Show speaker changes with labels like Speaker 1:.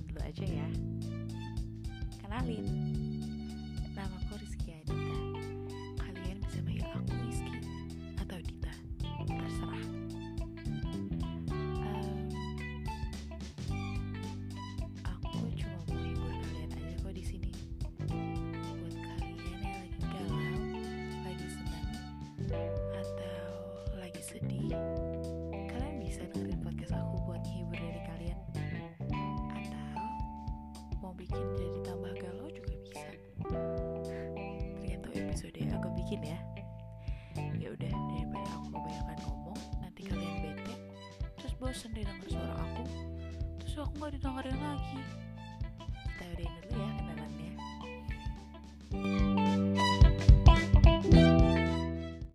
Speaker 1: dulu aja ya. Kenalin, episode episode aku bikin ya. Ya udah daripada aku kebanyakan ngomong nanti kalian bete terus bosan dengar suara aku terus aku nggak didengerin lagi. Kita